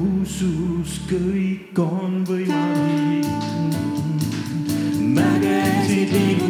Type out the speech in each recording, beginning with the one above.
usus kõik on võimalik. mägesid liigutan,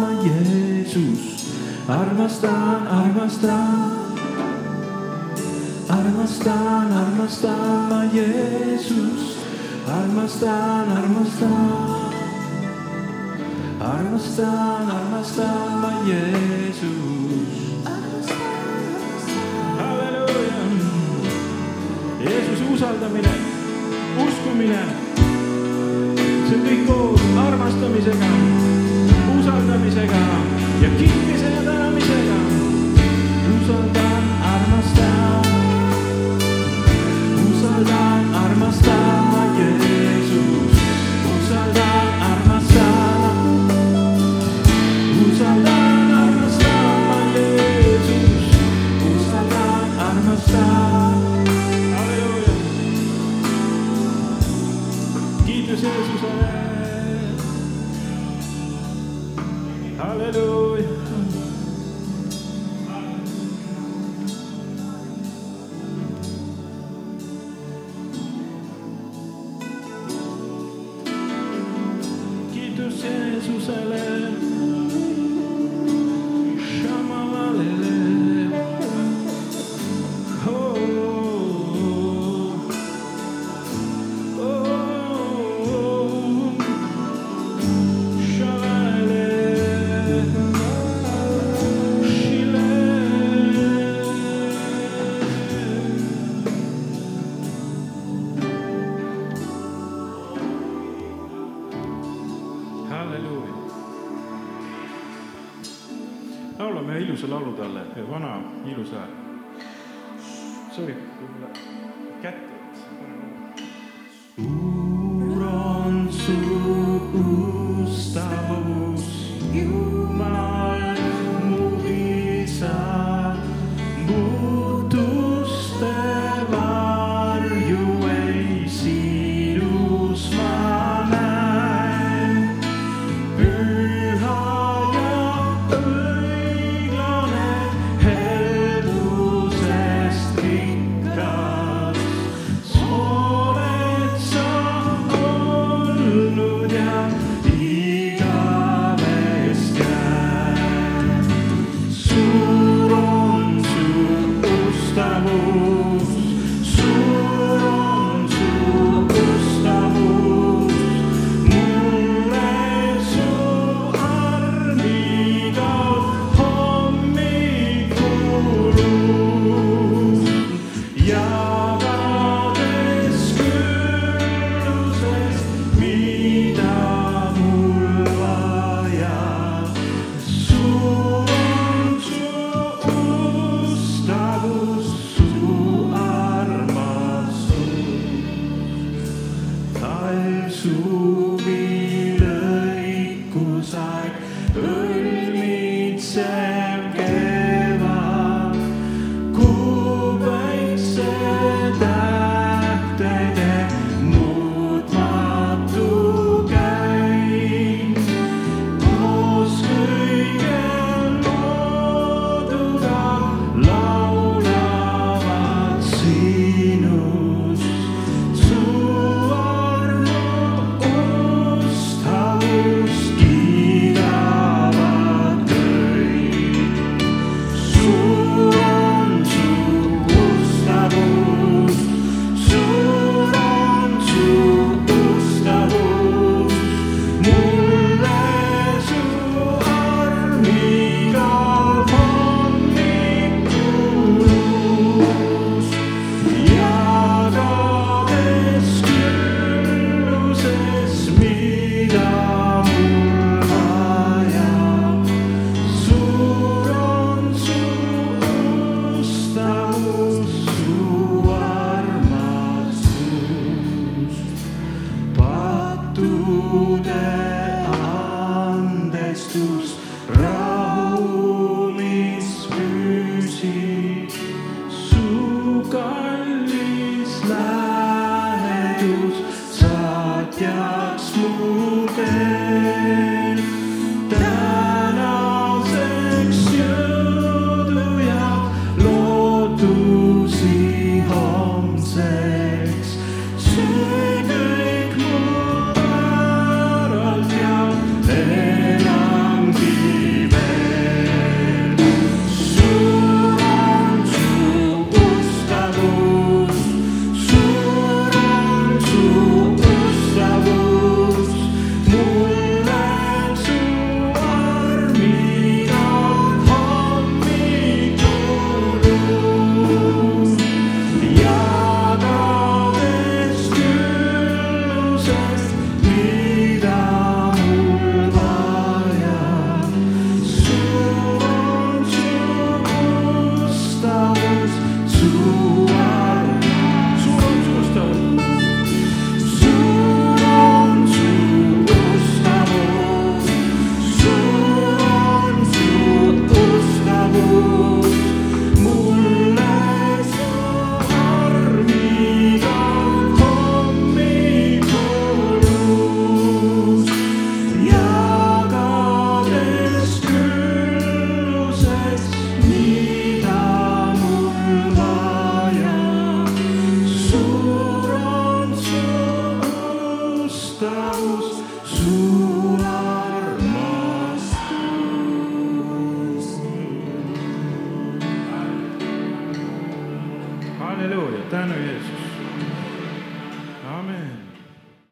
ma Jeesus, armastan, armastan, armastan, armastan ma Jeesus, armastan, armastan, armastan, armastan ma Jeesus. halleluuja. Jeesuse usaldamine, uskumine, see on kõik koos armastamisega, usaldamisega ja kiitmise ja tänamisega. usaldan, armastan, usaldan, armastan Lauludan estamos. Jesús.